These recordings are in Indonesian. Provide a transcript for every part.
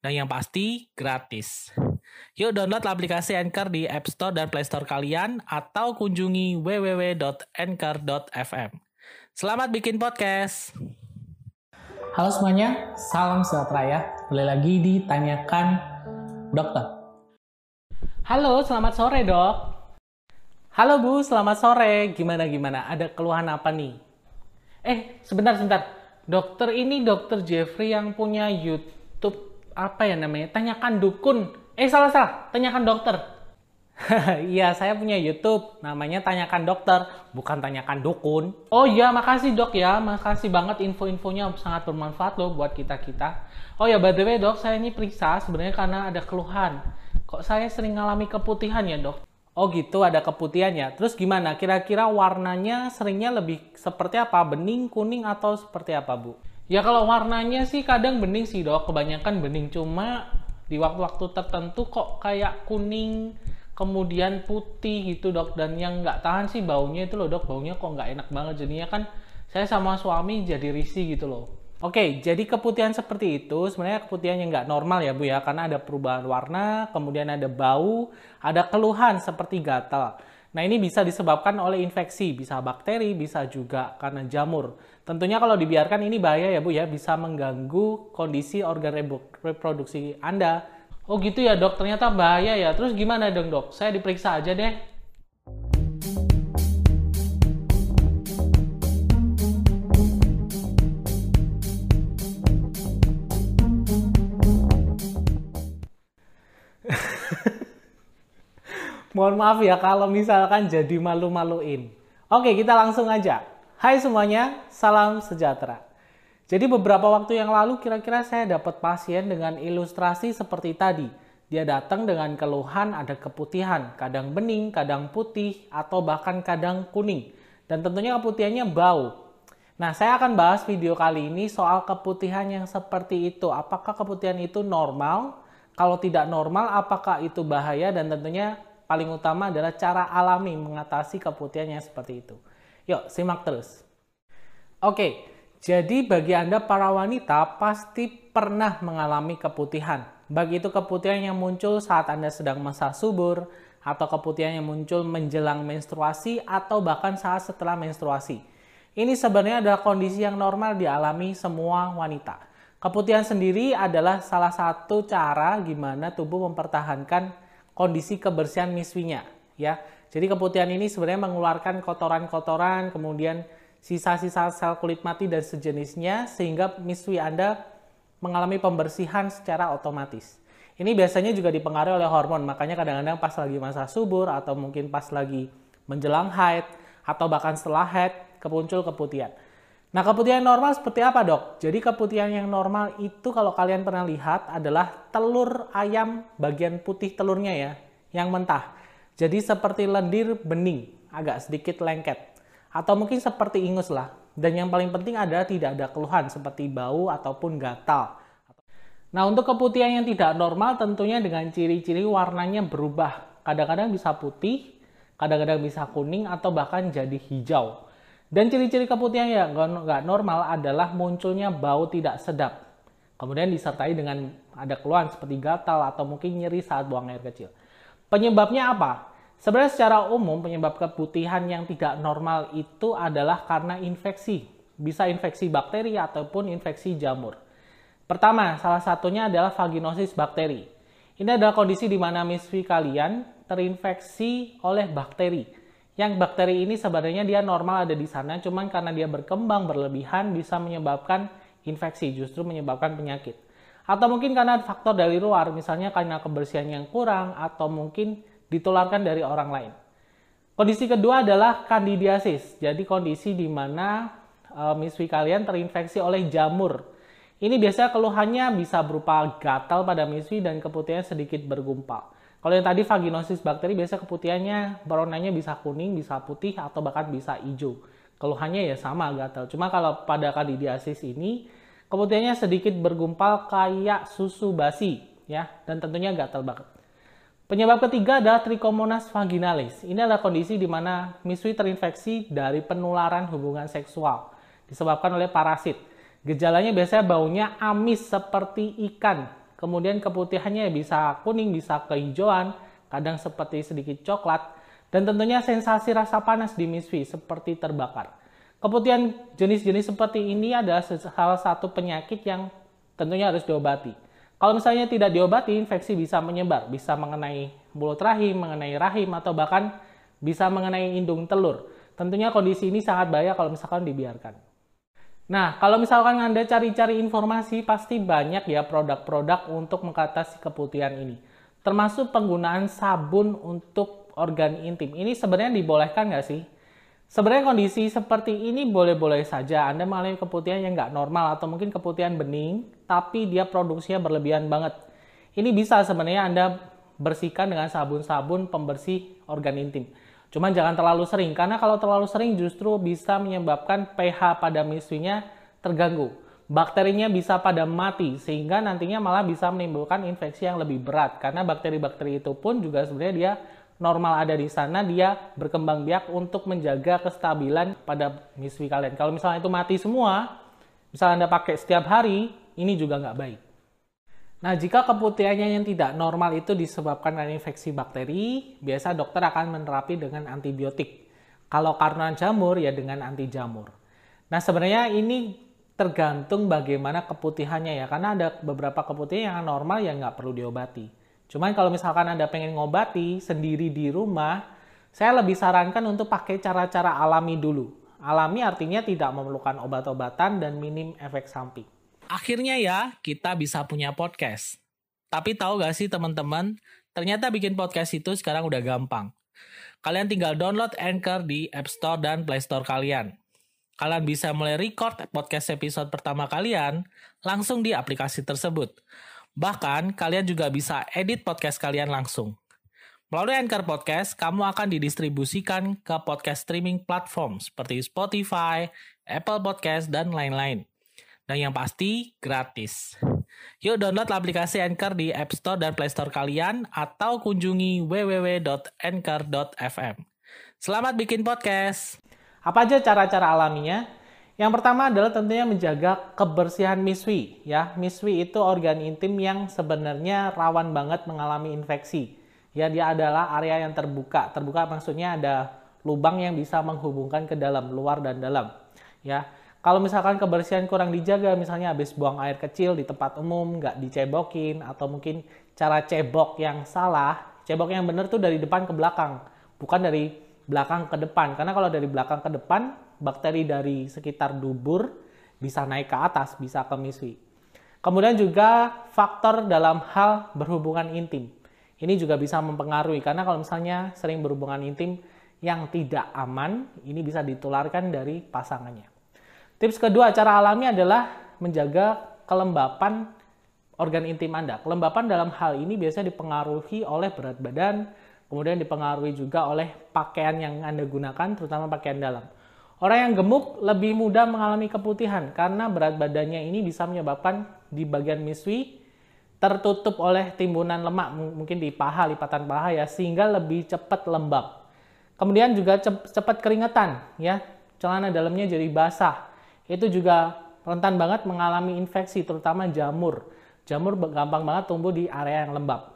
Dan yang pasti, gratis. Yuk download aplikasi Anchor di App Store dan Play Store kalian atau kunjungi www.anchor.fm. Selamat bikin podcast! Halo semuanya, salam sejahtera ya. Kembali lagi ditanyakan dokter. Halo, selamat sore dok. Halo Bu, selamat sore. Gimana gimana? Ada keluhan apa nih? Eh, sebentar sebentar. Dokter ini dokter Jeffrey yang punya YouTube apa ya namanya? Tanyakan dukun. Eh salah salah, tanyakan dokter. Iya, saya punya YouTube, namanya Tanyakan Dokter, bukan Tanyakan Dukun. Oh iya, makasih dok ya, makasih banget info-infonya sangat bermanfaat loh buat kita-kita. Oh ya, by the way dok, saya ini periksa sebenarnya karena ada keluhan. Kok saya sering ngalami keputihan ya dok? Oh gitu, ada keputihan ya. Terus gimana? Kira-kira warnanya seringnya lebih seperti apa? Bening, kuning, atau seperti apa Bu? Ya kalau warnanya sih kadang bening sih dok, kebanyakan bening. Cuma di waktu-waktu tertentu kok kayak kuning, kemudian putih gitu dok dan yang nggak tahan sih baunya itu loh dok baunya kok nggak enak banget jadinya kan saya sama suami jadi risih gitu loh Oke, jadi keputihan seperti itu sebenarnya keputihan yang nggak normal ya Bu ya, karena ada perubahan warna, kemudian ada bau, ada keluhan seperti gatal. Nah ini bisa disebabkan oleh infeksi, bisa bakteri, bisa juga karena jamur. Tentunya kalau dibiarkan ini bahaya ya Bu ya, bisa mengganggu kondisi organ reproduksi Anda, Oh gitu ya dok, ternyata bahaya ya. Terus gimana dong dok? Saya diperiksa aja deh. Mohon maaf ya kalau misalkan jadi malu-maluin. Oke, kita langsung aja. Hai semuanya, salam sejahtera. Jadi beberapa waktu yang lalu kira-kira saya dapat pasien dengan ilustrasi seperti tadi. Dia datang dengan keluhan ada keputihan, kadang bening, kadang putih, atau bahkan kadang kuning. Dan tentunya keputihannya bau. Nah, saya akan bahas video kali ini soal keputihan yang seperti itu. Apakah keputihan itu normal? Kalau tidak normal, apakah itu bahaya? Dan tentunya paling utama adalah cara alami mengatasi keputihan yang seperti itu. Yuk, simak terus. Oke, jadi bagi Anda para wanita pasti pernah mengalami keputihan. Bagi itu keputihan yang muncul saat Anda sedang masa subur, atau keputihan yang muncul menjelang menstruasi, atau bahkan saat setelah menstruasi. Ini sebenarnya adalah kondisi yang normal dialami semua wanita. Keputihan sendiri adalah salah satu cara gimana tubuh mempertahankan kondisi kebersihan miswinya. Ya, jadi keputihan ini sebenarnya mengeluarkan kotoran-kotoran, kemudian sisa-sisa sel kulit mati dan sejenisnya sehingga miswi Anda mengalami pembersihan secara otomatis. Ini biasanya juga dipengaruhi oleh hormon, makanya kadang-kadang pas lagi masa subur atau mungkin pas lagi menjelang haid atau bahkan setelah haid kemuncul keputihan. Nah, keputihan normal seperti apa, Dok? Jadi keputihan yang normal itu kalau kalian pernah lihat adalah telur ayam bagian putih telurnya ya, yang mentah. Jadi seperti lendir bening, agak sedikit lengket atau mungkin seperti ingus lah. Dan yang paling penting adalah tidak ada keluhan seperti bau ataupun gatal. Nah untuk keputihan yang tidak normal tentunya dengan ciri-ciri warnanya berubah. Kadang-kadang bisa putih, kadang-kadang bisa kuning atau bahkan jadi hijau. Dan ciri-ciri keputihan yang nggak normal adalah munculnya bau tidak sedap. Kemudian disertai dengan ada keluhan seperti gatal atau mungkin nyeri saat buang air kecil. Penyebabnya apa? Sebenarnya secara umum penyebab keputihan yang tidak normal itu adalah karena infeksi. Bisa infeksi bakteri ataupun infeksi jamur. Pertama, salah satunya adalah vaginosis bakteri. Ini adalah kondisi di mana miswi kalian terinfeksi oleh bakteri. Yang bakteri ini sebenarnya dia normal ada di sana, cuman karena dia berkembang berlebihan bisa menyebabkan infeksi, justru menyebabkan penyakit. Atau mungkin karena faktor dari luar, misalnya karena kebersihan yang kurang, atau mungkin ditularkan dari orang lain. Kondisi kedua adalah kandidiasis. Jadi kondisi di mana e, miswi kalian terinfeksi oleh jamur. Ini biasanya keluhannya bisa berupa gatal pada miswi dan keputihan sedikit bergumpal. Kalau yang tadi vaginosis bakteri biasa keputihannya warnanya bisa kuning, bisa putih atau bahkan bisa hijau. Keluhannya ya sama gatal. Cuma kalau pada kandidiasis ini keputihannya sedikit bergumpal kayak susu basi ya dan tentunya gatal banget. Penyebab ketiga adalah Trichomonas vaginalis. Ini adalah kondisi di mana miswi terinfeksi dari penularan hubungan seksual disebabkan oleh parasit. Gejalanya biasanya baunya amis seperti ikan. Kemudian keputihannya bisa kuning, bisa kehijauan, kadang seperti sedikit coklat. Dan tentunya sensasi rasa panas di miswi seperti terbakar. Keputihan jenis-jenis seperti ini adalah salah satu penyakit yang tentunya harus diobati. Kalau misalnya tidak diobati, infeksi bisa menyebar, bisa mengenai mulut rahim, mengenai rahim, atau bahkan bisa mengenai indung telur. Tentunya kondisi ini sangat bahaya kalau misalkan dibiarkan. Nah, kalau misalkan Anda cari-cari informasi, pasti banyak ya produk-produk untuk mengatasi keputihan ini. Termasuk penggunaan sabun untuk organ intim. Ini sebenarnya dibolehkan nggak sih? Sebenarnya kondisi seperti ini boleh-boleh saja. Anda mengalami keputihan yang nggak normal atau mungkin keputihan bening, tapi dia produksinya berlebihan banget. Ini bisa sebenarnya Anda bersihkan dengan sabun-sabun pembersih organ intim. Cuman jangan terlalu sering, karena kalau terlalu sering justru bisa menyebabkan pH pada miswinya terganggu. Bakterinya bisa pada mati, sehingga nantinya malah bisa menimbulkan infeksi yang lebih berat. Karena bakteri-bakteri itu pun juga sebenarnya dia normal ada di sana, dia berkembang biak untuk menjaga kestabilan pada miswi kalian. Kalau misalnya itu mati semua, misalnya Anda pakai setiap hari, ini juga nggak baik. Nah, jika keputihannya yang tidak normal itu disebabkan karena infeksi bakteri, biasa dokter akan menerapi dengan antibiotik. Kalau karena jamur, ya dengan anti jamur. Nah, sebenarnya ini tergantung bagaimana keputihannya ya, karena ada beberapa keputihan yang normal yang nggak perlu diobati. Cuman kalau misalkan Anda pengen ngobati sendiri di rumah, saya lebih sarankan untuk pakai cara-cara alami dulu. Alami artinya tidak memerlukan obat-obatan dan minim efek samping. Akhirnya ya, kita bisa punya podcast. Tapi tahu gak sih teman-teman, ternyata bikin podcast itu sekarang udah gampang. Kalian tinggal download Anchor di App Store dan Play Store kalian. Kalian bisa mulai record podcast episode pertama kalian langsung di aplikasi tersebut. Bahkan, kalian juga bisa edit podcast kalian langsung. Melalui Anchor Podcast, kamu akan didistribusikan ke podcast streaming platform seperti Spotify, Apple Podcast, dan lain-lain. Dan yang pasti gratis. Yuk download aplikasi Anchor di App Store dan Play Store kalian atau kunjungi www.anchor.fm. Selamat bikin podcast. Apa aja cara-cara alaminya? Yang pertama adalah tentunya menjaga kebersihan miswi. Ya, miswi itu organ intim yang sebenarnya rawan banget mengalami infeksi. Ya, dia adalah area yang terbuka. Terbuka maksudnya ada lubang yang bisa menghubungkan ke dalam, luar dan dalam. Ya, kalau misalkan kebersihan kurang dijaga, misalnya habis buang air kecil di tempat umum, nggak dicebokin, atau mungkin cara cebok yang salah, cebok yang benar tuh dari depan ke belakang, bukan dari belakang ke depan. Karena kalau dari belakang ke depan, bakteri dari sekitar dubur bisa naik ke atas, bisa ke miswi. Kemudian juga faktor dalam hal berhubungan intim. Ini juga bisa mempengaruhi, karena kalau misalnya sering berhubungan intim yang tidak aman, ini bisa ditularkan dari pasangannya. Tips kedua cara alami adalah menjaga kelembapan organ intim Anda. Kelembapan dalam hal ini biasanya dipengaruhi oleh berat badan, kemudian dipengaruhi juga oleh pakaian yang Anda gunakan, terutama pakaian dalam. Orang yang gemuk lebih mudah mengalami keputihan karena berat badannya ini bisa menyebabkan di bagian miswi tertutup oleh timbunan lemak, mungkin di paha, lipatan paha ya, sehingga lebih cepat lembab. Kemudian juga cepat keringetan ya, celana dalamnya jadi basah itu juga rentan banget mengalami infeksi, terutama jamur. Jamur gampang banget tumbuh di area yang lembab.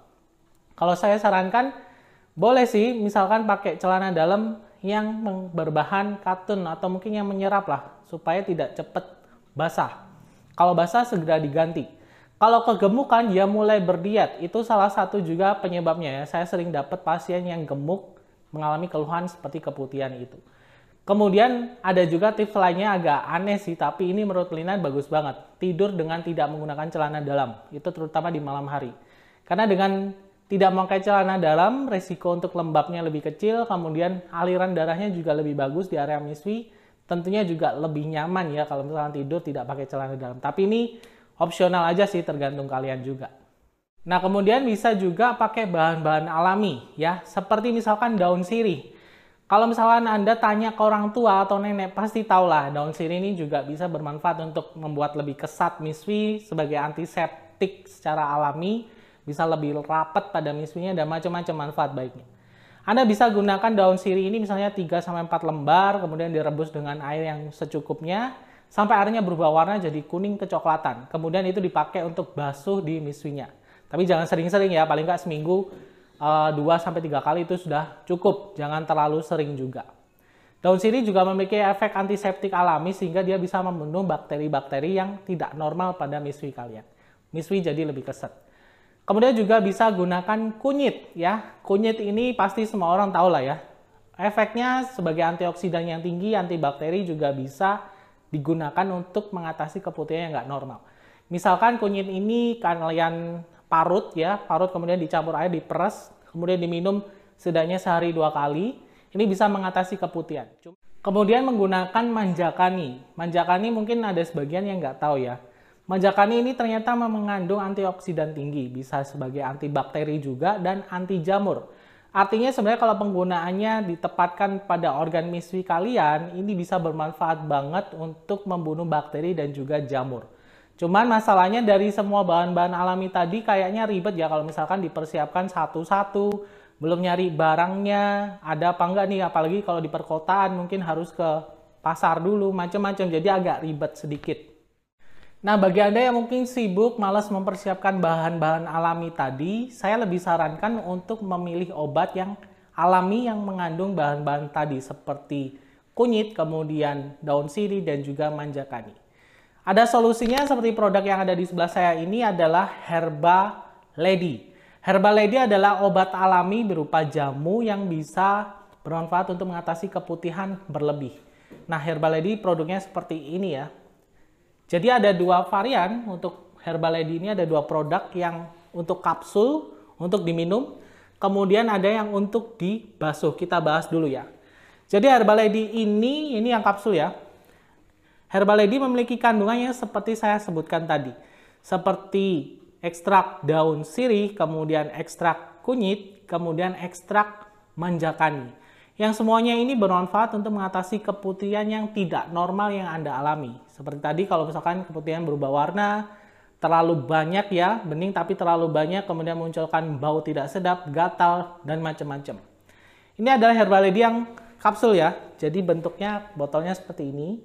Kalau saya sarankan, boleh sih misalkan pakai celana dalam yang berbahan katun atau mungkin yang menyerap lah, supaya tidak cepat basah. Kalau basah segera diganti. Kalau kegemukan dia mulai berdiet, itu salah satu juga penyebabnya ya. Saya sering dapat pasien yang gemuk mengalami keluhan seperti keputihan itu. Kemudian ada juga tips lainnya agak aneh sih, tapi ini menurut Lina bagus banget. Tidur dengan tidak menggunakan celana dalam, itu terutama di malam hari. Karena dengan tidak memakai celana dalam, resiko untuk lembabnya lebih kecil, kemudian aliran darahnya juga lebih bagus di area miswi. Tentunya juga lebih nyaman ya kalau misalnya tidur tidak pakai celana dalam. Tapi ini Opsional aja sih tergantung kalian juga. Nah, kemudian bisa juga pakai bahan-bahan alami ya, seperti misalkan daun sirih. Kalau misalkan Anda tanya ke orang tua atau nenek, pasti tahulah daun sirih ini juga bisa bermanfaat untuk membuat lebih kesat miswi sebagai antiseptik secara alami, bisa lebih rapat pada miswinya dan macam-macam manfaat baiknya. Anda bisa gunakan daun sirih ini misalnya 3-4 lembar, kemudian direbus dengan air yang secukupnya, sampai airnya berubah warna jadi kuning kecoklatan. Kemudian itu dipakai untuk basuh di miswinya. Tapi jangan sering-sering ya, paling nggak seminggu uh, eh, 2-3 kali itu sudah cukup. Jangan terlalu sering juga. Daun sirih juga memiliki efek antiseptik alami sehingga dia bisa membunuh bakteri-bakteri yang tidak normal pada miswi kalian. Miswi jadi lebih keset. Kemudian juga bisa gunakan kunyit ya. Kunyit ini pasti semua orang tahu lah ya. Efeknya sebagai antioksidan yang tinggi, antibakteri juga bisa digunakan untuk mengatasi keputihan yang nggak normal. Misalkan kunyit ini kalian parut ya, parut kemudian dicampur air, diperes, kemudian diminum setidaknya sehari dua kali, ini bisa mengatasi keputihan. Kemudian menggunakan manjakani. Manjakani mungkin ada sebagian yang nggak tahu ya. Manjakani ini ternyata mengandung antioksidan tinggi, bisa sebagai antibakteri juga dan anti jamur. Artinya sebenarnya kalau penggunaannya ditempatkan pada organ miswi kalian, ini bisa bermanfaat banget untuk membunuh bakteri dan juga jamur. Cuman masalahnya dari semua bahan-bahan alami tadi kayaknya ribet ya kalau misalkan dipersiapkan satu-satu, belum nyari barangnya, ada apa enggak nih, apalagi kalau di perkotaan mungkin harus ke pasar dulu, macam-macam, jadi agak ribet sedikit. Nah, bagi Anda yang mungkin sibuk, malas mempersiapkan bahan-bahan alami tadi, saya lebih sarankan untuk memilih obat yang alami yang mengandung bahan-bahan tadi seperti kunyit, kemudian daun sirih, dan juga manjakani. Ada solusinya seperti produk yang ada di sebelah saya ini adalah Herba Lady. Herba Lady adalah obat alami berupa jamu yang bisa bermanfaat untuk mengatasi keputihan berlebih. Nah, Herba Lady produknya seperti ini ya. Jadi ada dua varian untuk Herbalady ini ada dua produk yang untuk kapsul untuk diminum, kemudian ada yang untuk dibasuh. Kita bahas dulu ya. Jadi Herbalady ini ini yang kapsul ya. Herbalady memiliki kandungannya seperti saya sebutkan tadi. Seperti ekstrak daun sirih, kemudian ekstrak kunyit, kemudian ekstrak manjakani. Yang semuanya ini bermanfaat untuk mengatasi keputihan yang tidak normal yang Anda alami. Seperti tadi kalau misalkan keputihan berubah warna, terlalu banyak ya, bening tapi terlalu banyak, kemudian munculkan bau tidak sedap, gatal, dan macam-macam. Ini adalah Herbalady yang kapsul ya, jadi bentuknya botolnya seperti ini.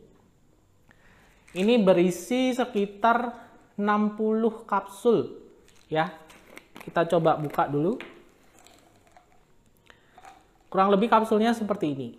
Ini berisi sekitar 60 kapsul ya. Kita coba buka dulu. Kurang lebih kapsulnya seperti ini.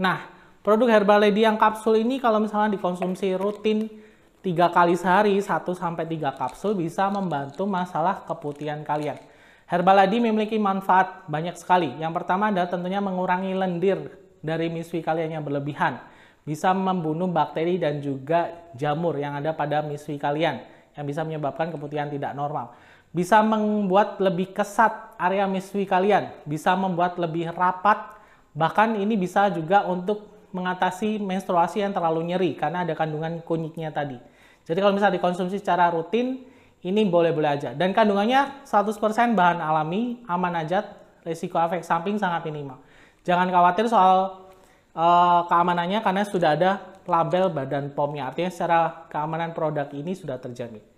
Nah, produk Herbal Lady yang kapsul ini kalau misalnya dikonsumsi rutin tiga kali sehari, 1 sampai 3 kapsul bisa membantu masalah keputihan kalian. Herbal Lady memiliki manfaat banyak sekali. Yang pertama adalah tentunya mengurangi lendir dari miswi kalian yang berlebihan. Bisa membunuh bakteri dan juga jamur yang ada pada miswi kalian yang bisa menyebabkan keputihan tidak normal bisa membuat lebih kesat area miswi kalian, bisa membuat lebih rapat, bahkan ini bisa juga untuk mengatasi menstruasi yang terlalu nyeri karena ada kandungan kunyitnya tadi. Jadi kalau misalnya dikonsumsi secara rutin, ini boleh-boleh aja. Dan kandungannya 100% bahan alami, aman aja, risiko efek samping sangat minimal. Jangan khawatir soal uh, keamanannya karena sudah ada label badan POM-nya. Artinya secara keamanan produk ini sudah terjamin.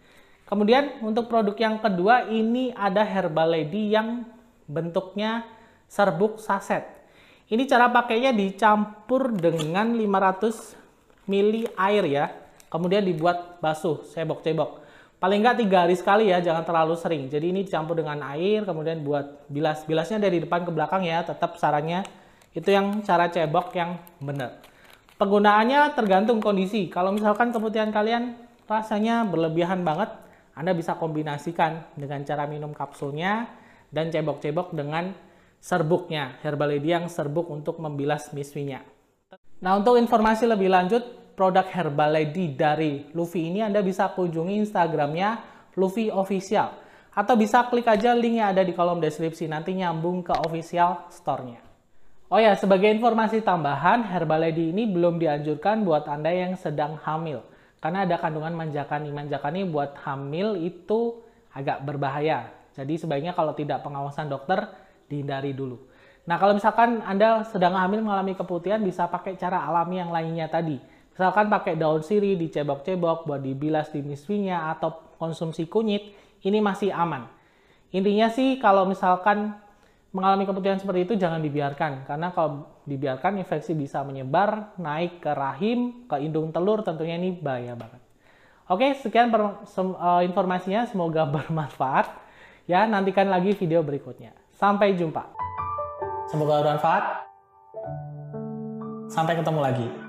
Kemudian untuk produk yang kedua ini ada Herbal Lady yang bentuknya serbuk saset. Ini cara pakainya dicampur dengan 500 ml air ya. Kemudian dibuat basuh, cebok-cebok. Paling nggak tiga hari sekali ya, jangan terlalu sering. Jadi ini dicampur dengan air, kemudian buat bilas. Bilasnya dari depan ke belakang ya, tetap sarannya itu yang cara cebok yang benar. Penggunaannya tergantung kondisi. Kalau misalkan keputihan kalian rasanya berlebihan banget, anda bisa kombinasikan dengan cara minum kapsulnya dan cebok-cebok dengan serbuknya, Herbalady yang serbuk untuk membilas miswinya. Nah, untuk informasi lebih lanjut, produk Herbalady dari Luffy ini Anda bisa kunjungi Instagramnya Luffy Official. Atau bisa klik aja link yang ada di kolom deskripsi, nanti nyambung ke official store-nya. Oh ya, sebagai informasi tambahan, Herbalady ini belum dianjurkan buat Anda yang sedang hamil. Karena ada kandungan manjakani. Manjakani buat hamil itu agak berbahaya. Jadi sebaiknya kalau tidak pengawasan dokter dihindari dulu. Nah kalau misalkan Anda sedang hamil mengalami keputihan bisa pakai cara alami yang lainnya tadi. Misalkan pakai daun sirih dicebok-cebok buat dibilas di miswinya atau konsumsi kunyit, ini masih aman. Intinya sih kalau misalkan mengalami keputihan seperti itu jangan dibiarkan. Karena kalau dibiarkan infeksi bisa menyebar naik ke rahim ke indung telur tentunya ini bahaya banget. Oke sekian per, sem, uh, informasinya. Semoga bermanfaat. Ya nantikan lagi video berikutnya. Sampai jumpa. Semoga bermanfaat. Sampai ketemu lagi